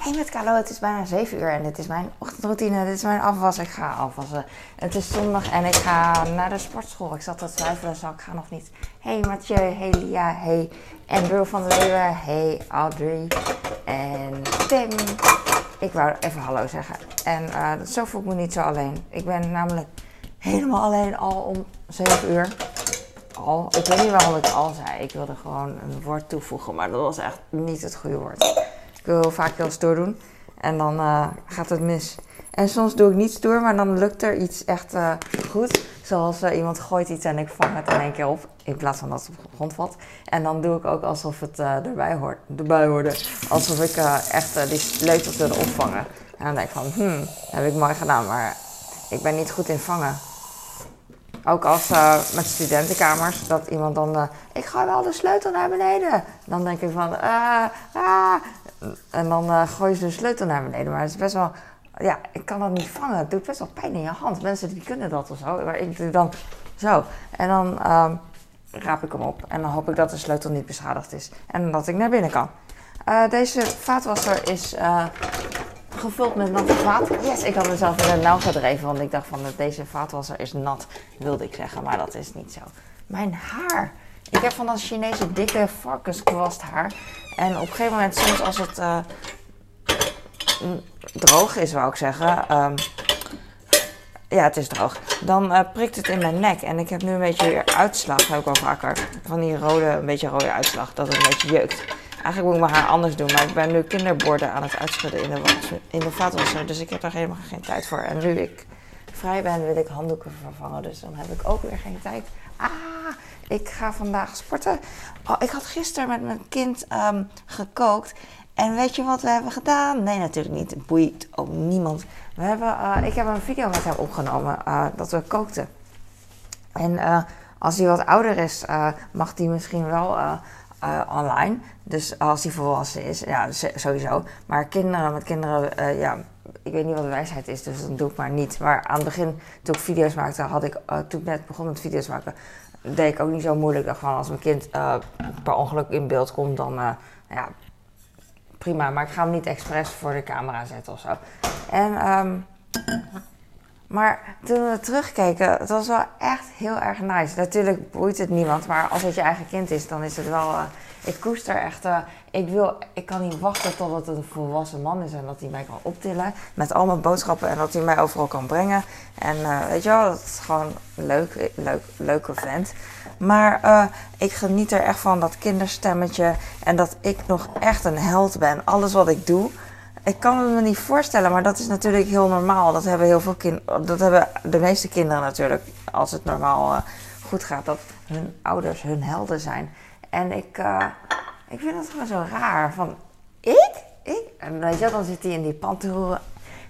Hey met Carlo, het is bijna 7 uur en dit is mijn ochtendroutine. Dit is mijn afwas. Ik ga afwassen. Het is zondag en ik ga naar de sportschool. Ik zat te twijfelen, zal ik ga nog niet. Hey Mathieu, hey Lia, hey Andrew van der Leeuwen, hey Audrey en Tim. Ik wou even hallo zeggen. En uh, zo voel ik me niet zo alleen. Ik ben namelijk helemaal alleen al om 7 uur. Al. Ik weet niet waarom ik al zei. Ik wilde gewoon een woord toevoegen, maar dat was echt niet het goede woord. Ik wil vaak heel stoer doen. En dan uh, gaat het mis. En soms doe ik niet stoer, maar dan lukt er iets echt uh, goed. Zoals uh, iemand gooit iets en ik vang het in één keer op. In plaats van dat het op de grond valt. En dan doe ik ook alsof het erbij, hoort, erbij hoorde. Alsof ik echt die sleutels wilde opvangen. En dan denk ik van, hmm, heb ik mooi gedaan. Maar ik ben niet goed in vangen. Ook als met studentenkamers, dat iemand dan, ik ga wel de sleutel naar beneden. Dan denk ik van, ah. En dan uh, gooi je de sleutel naar beneden. Maar het is best wel, ja, ik kan dat niet vangen. Het doet best wel pijn in je hand. Mensen die kunnen dat of zo. Maar ik doe dan zo. En dan uh, raap ik hem op. En dan hoop ik dat de sleutel niet beschadigd is. En dat ik naar binnen kan. deze vaatwasser is gevuld met natte water. Yes, ik had mezelf in de nauw gedreven, want ik dacht van deze vaatwasser is nat, wilde ik zeggen, maar dat is niet zo. Mijn haar. Ik heb van dat Chinese dikke varkenskwast haar. En op een gegeven moment, soms als het uh, droog is, wou ik zeggen. Um, ja, het is droog. Dan uh, prikt het in mijn nek. En ik heb nu een beetje uitslag, heb ik al vaker. Van die rode, een beetje rode uitslag, dat het een beetje jeukt. Eigenlijk moet ik mijn haar anders doen, maar ik ben nu kinderborden aan het uitschudden in de, in de vaatwasser. Dus ik heb daar helemaal geen tijd voor. En nu ik vrij ben, wil ik handdoeken vervangen. Dus dan heb ik ook weer geen tijd. Ah, ik ga vandaag sporten. Oh, ik had gisteren met mijn kind um, gekookt. En weet je wat we hebben gedaan? Nee, natuurlijk niet. Het boeit ook niemand. We hebben, uh, ik heb een video met hem opgenomen uh, dat we kookten. En uh, als hij wat ouder is, mag hij misschien wel online. Dus als hij volwassen is, ja, sowieso. Maar kinderen met kinderen, ja, ik weet niet wat de wijsheid is, dus dat doe ik maar niet. Maar aan het begin, toen ik video's maakte, had ik, toen ik net begon met video's maken, deed ik ook niet zo moeilijk. Van, als mijn kind per ongeluk in beeld komt, dan, ja, prima. Maar ik ga hem niet expres voor de camera zetten of zo. En, um, maar toen we terugkeken, het was wel echt heel erg nice. Natuurlijk boeit het niemand, maar als het je eigen kind is, dan is het wel. Uh, ik koester echt. Uh, ik, wil, ik kan niet wachten tot het een volwassen man is en dat hij mij kan optillen met al mijn boodschappen en dat hij mij overal kan brengen. En uh, weet je wel, dat is gewoon leuk, leuk, leuke vent. Maar ik geniet er echt van dat kinderstemmetje en dat ik nog echt een held ben. Alles wat ik doe ik kan het me niet voorstellen, maar dat is natuurlijk heel normaal. Dat hebben heel veel kinderen, dat hebben de meeste kinderen natuurlijk, als het normaal goed gaat, dat hun ouders hun helden zijn. En ik, uh, ik vind het gewoon zo raar. Van ik? Ik? En weet je, dan zit hij in die pan te roeren.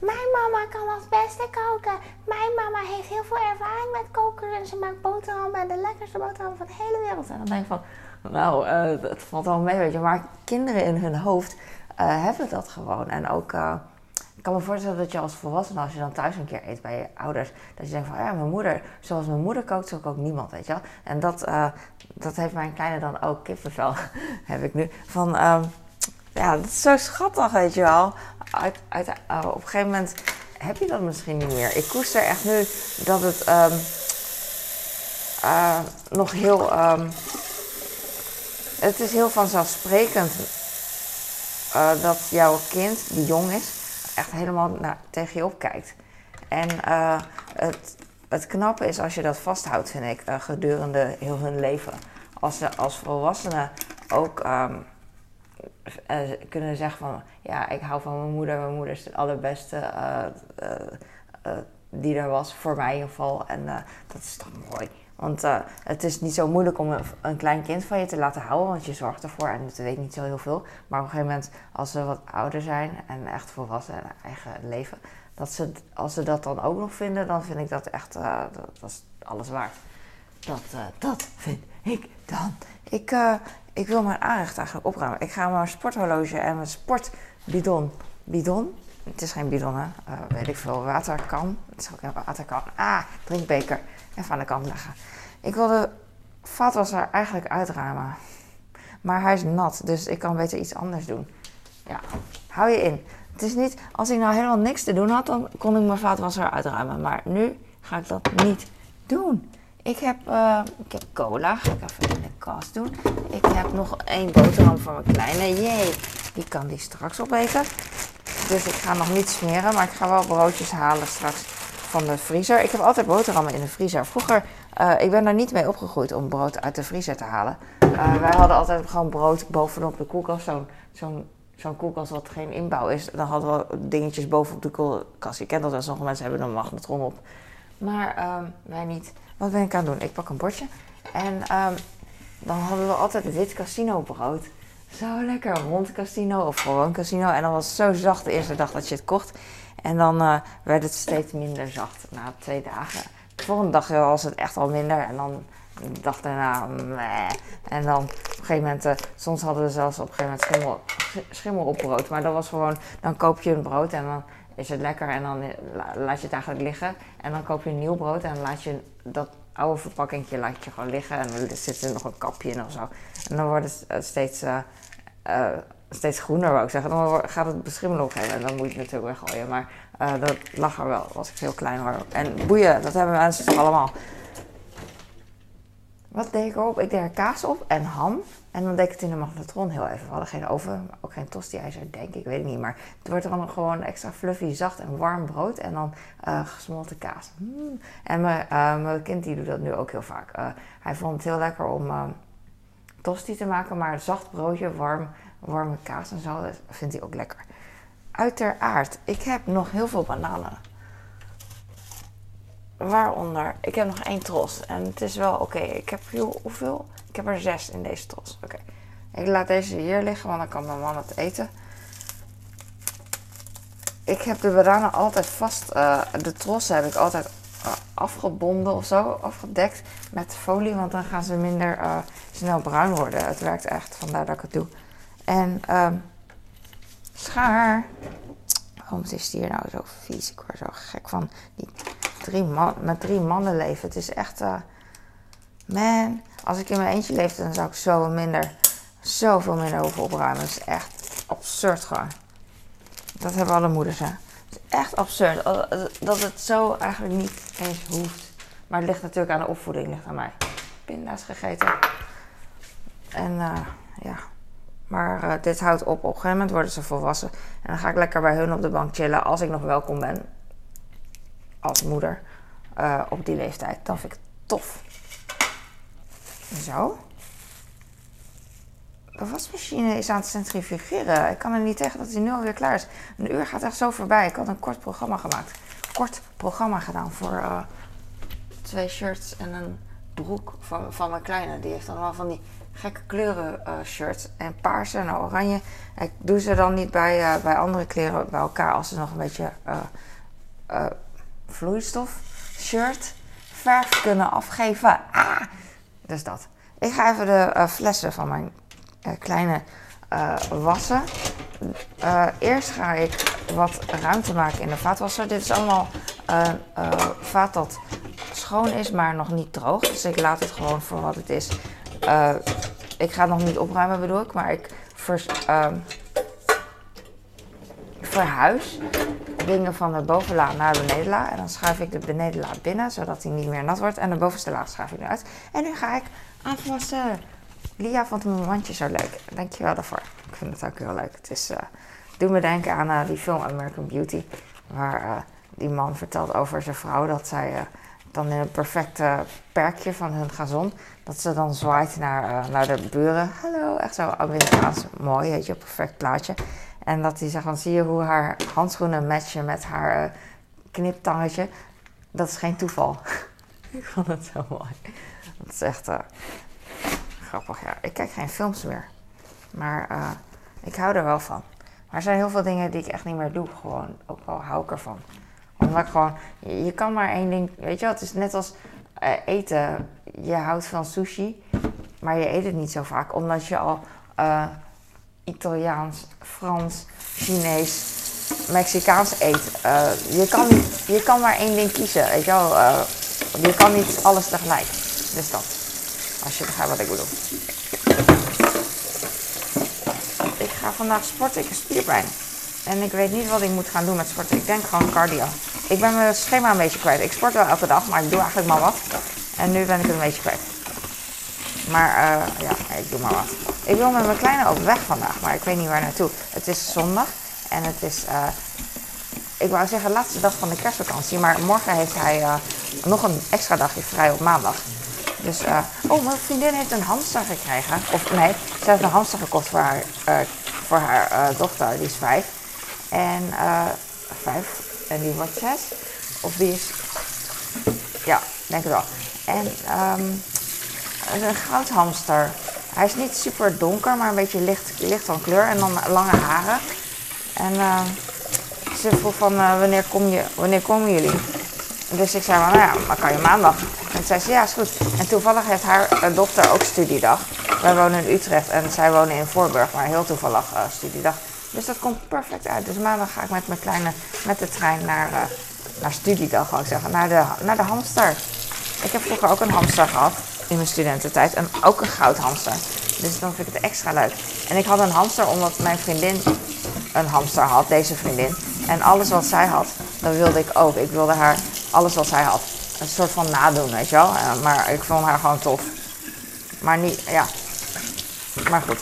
Mijn mama kan het beste koken. Mijn mama heeft heel veel ervaring met koken. En ze maakt boterhammen en de lekkerste boterhammen van de hele wereld. En dan denk ik van, nou, uh, het valt wel mee, weet je. Maar kinderen in hun hoofd uh, hebben dat gewoon. En ook, ik kan me voorstellen dat je als volwassene, als je dan thuis een keer eet bij je ouders, dat je denkt van, ja, mijn moeder, zoals mijn moeder kookt, zo ook niemand, weet je wel. En dat, uh, dat heeft mijn kleine dan ook, kippenvel heb ik nu, van, um, ja, dat is zo schattig, weet je wel. Uit, uit, op een gegeven moment heb je dat misschien niet meer. Ik koester echt nu dat het um, nog heel, um, het is heel vanzelfsprekend dat jouw kind, die jong is, echt helemaal tegen je opkijkt. En uh, het, het knappe is als je dat vasthoudt, vind ik, uh, gedurende heel hun leven. Als ze als volwassenen ook um, kunnen zeggen van... ja, ik hou van mijn moeder, mijn moeder is de allerbeste die er was, voor mij in ieder geval. En dat is toch mooi. Want uh, het is niet zo moeilijk om een, een, klein kind van je te laten houden, want je zorgt ervoor en het weet niet zo heel veel. Maar op een gegeven moment, als ze wat ouder zijn en echt volwassen en eigen leven, dat ze, als ze dat dan ook nog vinden, dan vind ik dat echt, uh, dat, is alles waard. Dat, uh, dat vind ik dan. Ik, ik wil mijn aanrecht eigenlijk opruimen. Ik ga mijn sporthorloge en mijn sportbidon, bidon, het is geen bidon hè, weet ik veel, waterkan. Het is ook een waterkan. Ah, drinkbeker even aan de kant leggen. Ik wil de vaatwasser eigenlijk uitruimen. Maar hij is nat, dus ik kan beter iets anders doen. Ja, hou je in. Het is niet, als ik nou helemaal niks te doen had, dan kon ik mijn vaatwasser uitruimen. Maar nu ga ik dat niet doen. Ik heb, uh, ik heb cola, ga ik even in de kast doen. Ik heb nog één boterham voor mijn kleine. Jee, die kan die straks opeten. Dus ik ga nog niet smeren, maar ik ga wel broodjes halen straks van de vriezer. Ik heb altijd boterhammen in de vriezer. Vroeger, uh, ik ben daar niet mee opgegroeid om brood uit de vriezer te halen. Uh, wij hadden altijd gewoon brood bovenop de koelkast. Zo'n zo'n koelkast wat geen inbouw is. Dan hadden we dingetjes bovenop de koelkast. Je kent dat wel, sommige mensen hebben een magnetron op. Maar uh, wij niet. Wat ben ik aan het doen? Ik pak een bordje. En um, dan hadden we altijd wit casino brood. Zo lekker, rond casino of gewoon casino. En dan was het zo zacht de eerste dag dat je het kocht. En dan uh, werd het steeds minder zacht na twee dagen. De volgende dag was het echt al minder. En dan de dag daarna. En dan op een gegeven moment, uh, soms hadden we zelfs op een gegeven moment schimmel, op brood. Maar dat was gewoon, dan koop je een brood en dan is het lekker en dan laat je het eigenlijk liggen. En dan koop je een nieuw brood en dan laat je dat oude verpakkingje laat je gewoon liggen. En er zit er nog een kapje in of zo. En dan wordt het steeds, uh, uh, steeds groener, wou ik zeggen. Dan gaat het beschimmelen op en dan moet je het natuurlijk weggooien. Maar dat lag er wel, was ik heel klein hoor. En boeien, dat hebben mensen toch allemaal. Wat deed ik erop? Ik deed er kaas op en ham. En dan deed ik het in de magnetron heel even. We hadden geen oven, ook geen tosti-ijzer, denk ik, weet ik niet. Maar het wordt dan gewoon extra fluffy, zacht en warm brood. En dan uh, gesmolten kaas. Mm. En mijn, uh, mijn kind die doet dat nu ook heel vaak. Uh, hij vond het heel lekker om tosti te maken. Maar zacht broodje, warm, warme kaas en zo, dat vindt hij ook lekker. Uiteraard, ik heb nog heel veel bananen. Waaronder, ik heb nog één tros. En het is wel oké. Ik heb hoeveel? Ik heb er zes in deze tros. Oké. Ik laat deze hier liggen, want dan kan mijn man het eten. Ik heb de bananen altijd vast. Uh, de trossen heb ik altijd uh, afgebonden of zo. Afgedekt met folie, want dan gaan ze minder uh, snel bruin worden. Het werkt echt, vandaar dat ik het doe. En um, schaar. Waarom is die hier nou zo vies? Ik word zo gek van die drie man, met drie mannen leven. Het is echt. Uh, man, als ik in mijn eentje leefde, dan zou ik zo minder. Zoveel minder hoeven opruimen. Het is echt absurd gewoon. Dat hebben alle moeders, hè. Het is echt absurd. Dat het zo eigenlijk niet eens hoeft. Maar het ligt natuurlijk aan de opvoeding, ligt aan mij. Pinda's gegeten. En uh, ja. Maar dit houdt op. Op een gegeven moment worden ze volwassen. En dan ga ik lekker bij hun op de bank chillen. Als ik nog welkom ben als moeder uh, op die leeftijd. Dan vind ik tof. Zo. De wasmachine is aan het centrifugeren. Ik kan er niet tegen dat hij nu alweer klaar is. Een uur gaat echt zo voorbij. Ik had een kort programma gemaakt. Kort programma gedaan voor uh, twee shirts en een broek van, van mijn kleine. Die heeft allemaal van die gekke kleuren uh, shirts. En paarse en oranje. Ik doe ze dan niet bij, bij andere kleren bij elkaar als ze nog een beetje vloeistof shirt verf kunnen afgeven. Ah, dus dat. Ik ga even de uh, flessen van mijn uh, kleine uh, wassen. eerst ga ik wat ruimte maken in de vaatwasser. Dit is allemaal vaat dat schoon is, maar nog niet droog. Dus ik laat het gewoon voor wat het is. ik ga het nog niet opruimen bedoel ik, maar ik vers, verhuis dingen van de bovenla naar de benedenla. En dan schuif ik de benedenla binnen, zodat hij niet meer nat wordt. En de bovenste laag schuif ik eruit. En nu ga ik aangewassen. Lia vond mijn mandje zo leuk. Dankjewel daarvoor. Ik vind het ook heel leuk. Het is, uh, doet me denken aan uh, die film American Beauty. Waar uh, die man vertelt over zijn vrouw dat zij dan in een perfecte perkje van hun gazon. Dat ze dan zwaait naar, naar de buren. Hallo, echt zo Amerikaans mooi, weet je, perfect plaatje. En dat hij zegt, van zie je hoe haar handschoenen matchen met haar uh, kniptangetje. Dat is geen toeval. ik vond het zo mooi. Dat is echt uh, grappig, ja. Ik kijk geen films meer. Maar uh, ik hou er wel van. Maar er zijn heel veel dingen die ik echt niet meer doe. Gewoon, ook al hou ik ervan. Omdat ik gewoon, je, je kan maar één ding, weet je wel. Het is net als eten. Je houdt van sushi, maar je eet het niet zo vaak. Omdat je al Italiaans, Frans, Chinees, Mexicaans eet. Uh, je, kan je kan maar één ding kiezen, weet je wel. Uh, je kan niet alles tegelijk. Dus dat. Als je begrijpt wat ik bedoel. Ik ga vandaag sporten, ik heb spierpijn. En ik weet niet wat ik moet gaan doen met sporten. Ik denk gewoon cardio. Ik ben mijn schema een beetje kwijt. Ik sport wel elke dag, maar ik doe eigenlijk maar wat. En nu ben ik het een beetje kwijt. Maar uh, ja, ik doe maar wat. Ik wil met mijn kleine op weg vandaag, maar ik weet niet waar naartoe. Het is zondag en het is, uh, ik wou zeggen, laatste dag van de kerstvakantie. Maar morgen heeft hij uh, nog een extra dagje vrij op maandag. Dus, oh, mijn vriendin heeft een hamster gekregen. Of nee, ze heeft een hamster gekocht voor haar, voor haar dochter, die is vijf. En vijf, en die wordt zes. Of die is, ja, denk het wel. En um, een goudhamster. Hij is niet super donker, maar een beetje licht, licht van kleur en dan lange haren. En uh, ze vroeg van uh, wanneer, kom je, wanneer komen jullie? Dus ik zei van, nou ja, dan kan je maandag. En zei ze, ja, is goed. En toevallig heeft haar uh, dochter ook studiedag. Wij wonen in Utrecht en zij wonen in Voorburg, maar heel toevallig studiedag. Dus dat komt perfect uit. Dus maandag ga ik met mijn kleine, met de trein naar, naar studiedag, zou ik zeggen, naar de, naar de hamster. Ik heb vroeger ook een hamster gehad in mijn studententijd. En ook een goudhamster. Dus dan vind ik het extra leuk. En ik had een hamster omdat mijn vriendin een hamster had, deze vriendin. En alles wat zij had, dat wilde ik ook. Ik wilde haar alles wat zij had. Een soort van nadoen, weet je wel. Uh, maar ik vond haar gewoon tof. Maar niet, ja. Maar goed.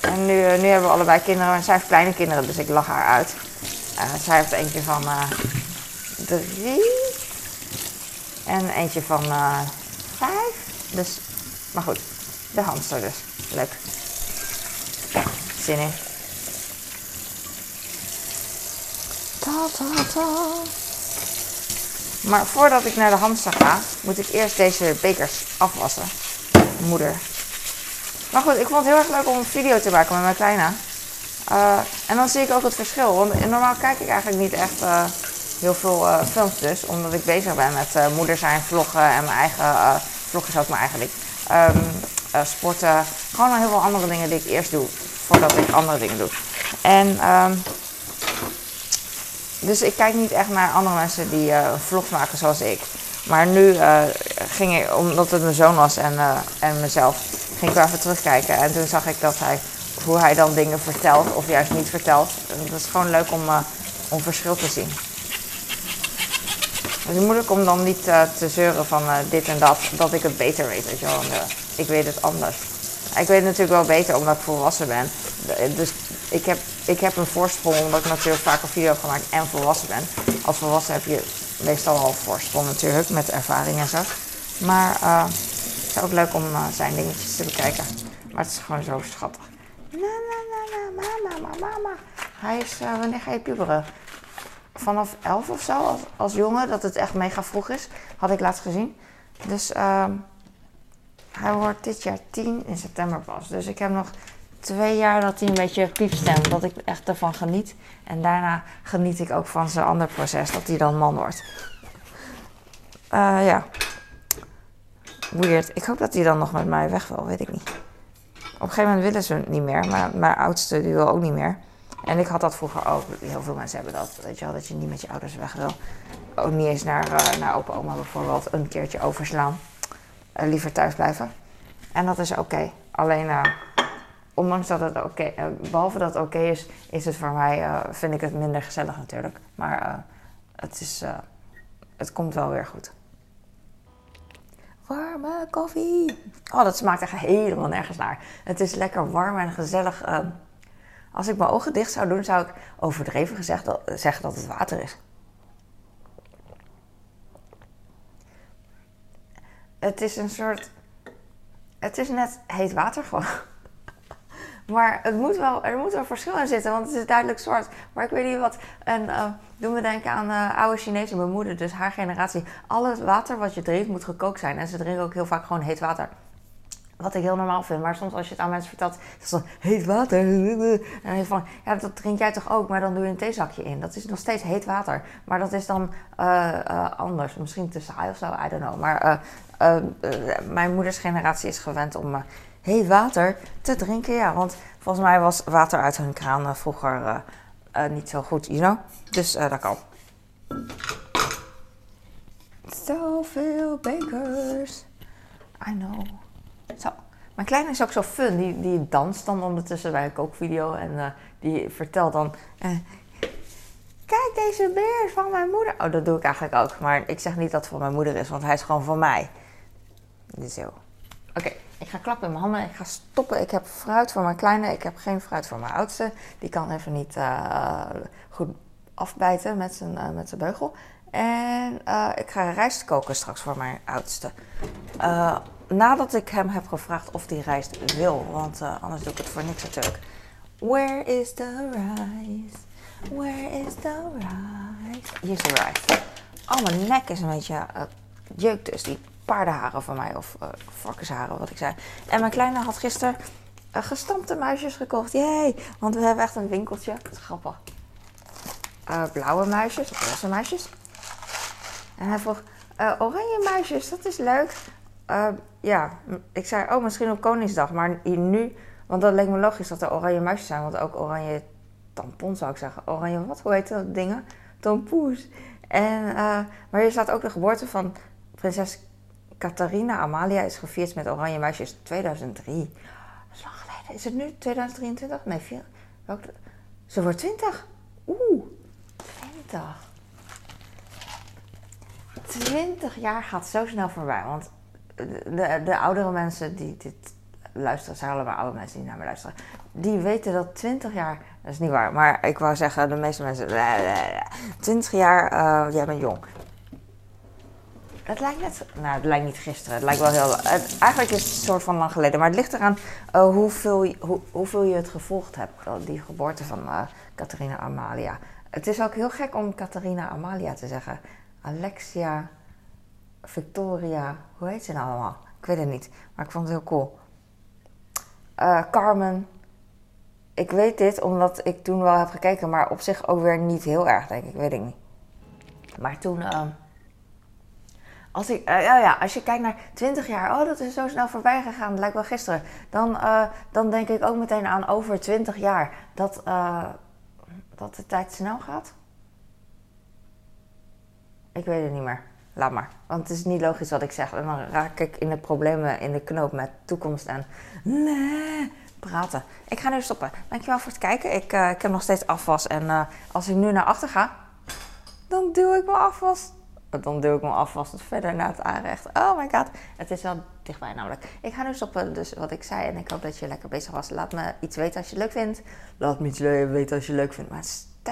En nu, uh, nu hebben we allebei kinderen. En zij heeft kleine kinderen, dus ik lach haar uit. Uh, zij heeft eentje van drie. En eentje van vijf. Dus, maar goed, de hamster dus. Leuk. Zin in. Ta, ta, ta. Maar voordat ik naar de hamster ga, moet ik eerst deze bekers afwassen. Moeder. Maar goed, ik vond het heel erg leuk om een video te maken met mijn kleine. Uh, en dan zie ik ook het verschil. Want normaal kijk ik eigenlijk niet echt uh, heel veel uh, films dus. Omdat ik bezig ben met moeder zijn, vloggen en mijn eigen vlogjes ook maar eigenlijk. Um, uh, sporten. Gewoon heel veel andere dingen die ik eerst doe. Voordat ik andere dingen doe. En um, dus ik kijk niet echt naar andere mensen die uh, vlogs maken zoals ik. Maar nu uh, ging ik, omdat het mijn zoon was en, en mezelf, ging ik wel even terugkijken. En toen zag ik dat hij, hoe hij dan dingen vertelt of juist niet vertelt. Dat is gewoon leuk om, om verschil te zien. Het is moeilijk om dan niet uh, te zeuren van uh, dit en dat, dat ik het beter weet, weet je wel. En, uh, ik weet het anders. Ik weet het natuurlijk wel beter omdat ik volwassen ben. Dus ik heb, ik heb een voorsprong omdat ik natuurlijk vaak een video heb gemaakt en volwassen ben. Als volwassen heb je meestal al voorsprong natuurlijk met ervaring en zo. Maar het is ook leuk om zijn dingetjes te bekijken. Maar het is gewoon zo schattig. Na, na, na, na, mama, mama, mama. Hij is, wanneer ga je puberen? Vanaf 11 of zo als, als jongen, dat het echt mega vroeg is. Had ik laatst gezien. Dus uh, hij wordt dit jaar 10 in september pas. Dus ik heb nog twee jaar dat hij een beetje piepstemt. Dat ik echt ervan geniet. En daarna geniet ik ook van zijn ander proces, dat hij dan man wordt. Uh, ja. Weird. Ik hoop dat hij dan nog met mij weg wil, weet ik niet. Op een gegeven moment willen ze het niet meer, maar mijn oudste die wil ook niet meer. En ik had dat vroeger ook. Heel veel mensen hebben dat. Weet je wel, dat je niet met je ouders weg wil. Ook niet eens naar, uh, naar opa oma bijvoorbeeld een keertje overslaan. Uh, liever thuis blijven. En dat is oké. Alleen, uh, ondanks dat het oké, behalve dat het oké is, is het voor mij, vind ik het minder gezellig natuurlijk. Maar het is, het komt wel weer goed. Warme koffie. Oh, dat smaakt echt helemaal nergens naar. Het is lekker warm en gezellig als ik mijn ogen dicht zou doen, zou ik overdreven gezegd dat, zeggen dat het water is. Het is een soort. Het is net heet water gewoon. Maar het moet wel, er moet wel verschil in zitten, want het is duidelijk zwart. Maar ik weet niet wat. En uh, doen we denken aan uh, oude Chinese, mijn moeder, dus haar generatie. Al het water wat je drinkt moet gekookt zijn. En ze drinken ook heel vaak gewoon heet water. Wat ik heel normaal vind. Maar soms als je het aan mensen vertelt, is dan heet water. En dan je van, ja, dat drink jij toch ook, maar dan doe je een theezakje in. Dat is nog steeds heet water. Maar dat is dan uh, uh, anders. Misschien te saai of zo, I don't know. Maar uh, mijn moeders generatie is gewend om heet water te drinken. Ja, want volgens mij was water uit hun kraan vroeger niet zo goed, you know? Dus dat kan. Zoveel bekers. I know. Zo, Mijn kleine is ook zo fun. Die, die danst dan ondertussen bij een kookvideo. En eh, die vertelt dan... eh, Kijk, deze beer van mijn moeder. Oh, dat doe ik eigenlijk ook. Maar ik zeg niet dat het van mijn moeder is, want hij is gewoon van mij. Zo. Oké, ik ga klappen in mijn handen. Ik ga stoppen. Ik heb fruit voor mijn kleine. Ik heb geen fruit voor mijn oudste. Die kan even niet eh, goed afbijten met zijn, met zijn beugel. En eh, ik ga rijst koken straks voor mijn oudste. Eh, nadat ik hem heb gevraagd of hij rijst wil. Want eh, anders doe ik het voor niks natuurlijk. Where is the rice? Where is the rice? Hier is de rice. Oh, mijn nek is een beetje jeukt dus. Die paardenharen van mij. Of varkensharen, wat ik zei. En mijn kleine had gisteren gestampte muisjes gekocht. Yay! Want we hebben echt een winkeltje. Dat is grappig. Blauwe muisjes, of roze muisjes. En hij vroeg, uh, oranje muisjes, dat is leuk. Uh, ja, ik zei, oh, misschien op Koningsdag. Maar hier nu, want dat leek me logisch dat er oranje muisjes zijn. Want ook oranje tampon zou ik zeggen. Oranje, wat, hoe heet dat dingen? Tompoes. En, uh, maar hier staat ook de geboorte van prinses Catharina Amalia is gevierd met oranje muisjes 2003. Dat is lang geleden. Is het nu 2023? Nee, vier. Ze wordt 20. Oeh, 20. 20 jaar gaat zo snel voorbij. Want de, de, de, oudere mensen die dit luisteren, zijn allemaal oude mensen die naar me luisteren. Die weten dat 20 jaar, dat is niet waar, maar ik wou zeggen, de meeste mensen, 20 jaar, uh, jij bent jong. Het lijkt net, nou het lijkt niet gisteren, het lijkt wel heel, het, eigenlijk is het een soort van lang geleden. Maar het ligt eraan uh, hoeveel, hoe, hoeveel je het gevolgd hebt, die geboorte van uh, Catharina Amalia. Het is ook heel gek om Catharina Amalia te zeggen. Alexia, Victoria, hoe heet ze nou allemaal? Ik weet het niet, maar ik vond het heel cool. Uh, Carmen, ik weet dit omdat ik toen wel heb gekeken, maar op zich ook weer niet heel erg, denk ik, weet ik niet. Maar toen, uh, als, ik, uh, ja, als je kijkt naar 20 jaar, oh dat is zo snel voorbij gegaan, dat lijkt wel gisteren. Dan, dan denk ik ook meteen aan over 20 jaar dat, dat de tijd snel gaat. Ik weet het niet meer. Laat maar. Want het is niet logisch wat ik zeg. En dan raak ik in de problemen in de knoop met toekomst en nee, praten. Ik ga nu stoppen. Dankjewel voor het kijken. Ik, uh, ik heb nog steeds afwas. En uh, als ik nu naar achter ga, dan duw ik mijn afwas. Dan duw ik mijn afwas verder naar het aanrecht. Oh my god. Het is wel dichtbij namelijk. Ik ga nu stoppen. Dus wat ik zei. En ik hoop dat je lekker bezig was. Laat me iets weten als je het leuk vindt. Laat me iets weten als je het leuk vindt. Maar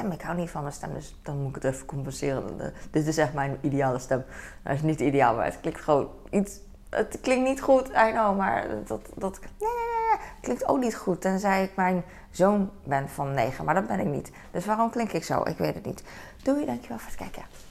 Ik hou niet van mijn stem, dus dan moet ik het even compenseren. Dit is echt mijn ideale stem. Hij is niet ideaal, maar het klinkt gewoon iets. Het klinkt niet goed, I know, maar dat, dat nee, nee, nee, klinkt ook niet goed. Tenzij ik mijn zoon ben van 9, maar dat ben ik niet. Dus waarom klink ik zo? Ik weet het niet. Doei, dankjewel voor het kijken.